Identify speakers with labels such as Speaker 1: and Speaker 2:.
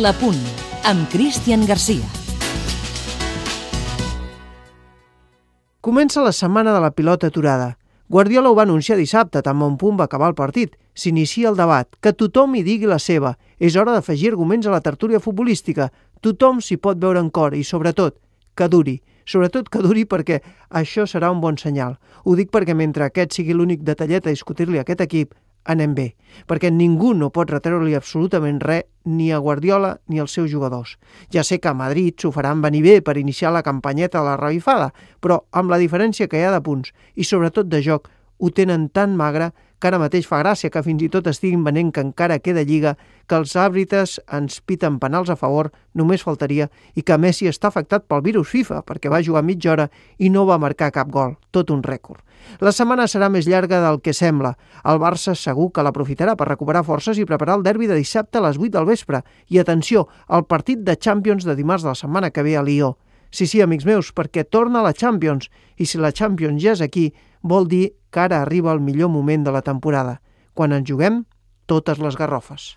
Speaker 1: La Punt, amb Cristian Garcia.
Speaker 2: Comença la setmana de la pilota aturada. Guardiola ho va anunciar dissabte, tan bon punt va acabar el partit. S'inicia el debat, que tothom hi digui la seva. És hora d'afegir arguments a la tertúlia futbolística. Tothom s'hi pot veure en cor i, sobretot, que duri. Sobretot que duri perquè això serà un bon senyal. Ho dic perquè mentre aquest sigui l'únic detallet a discutir-li a aquest equip, anem bé, perquè ningú no pot retreure-li absolutament res ni a Guardiola ni als seus jugadors. Ja sé que a Madrid s'ho faran venir bé per iniciar la campanyeta de la revifada, però amb la diferència que hi ha de punts i sobretot de joc, ho tenen tan magre que ara mateix fa gràcia que fins i tot estiguin venent que encara queda lliga, que els àrbitres ens piten penals a favor, només faltaria, i que Messi està afectat pel virus FIFA perquè va jugar mitja hora i no va marcar cap gol, tot un rècord. La setmana serà més llarga del que sembla. El Barça segur que l'aprofitarà per recuperar forces i preparar el derbi de dissabte a les 8 del vespre. I atenció, el partit de Champions de dimarts de la setmana que ve a Lió. Sí, sí, amics meus, perquè torna la Champions, i si la Champions ja és aquí, vol dir que ara arriba el millor moment de la temporada, quan ens juguem totes les garrofes.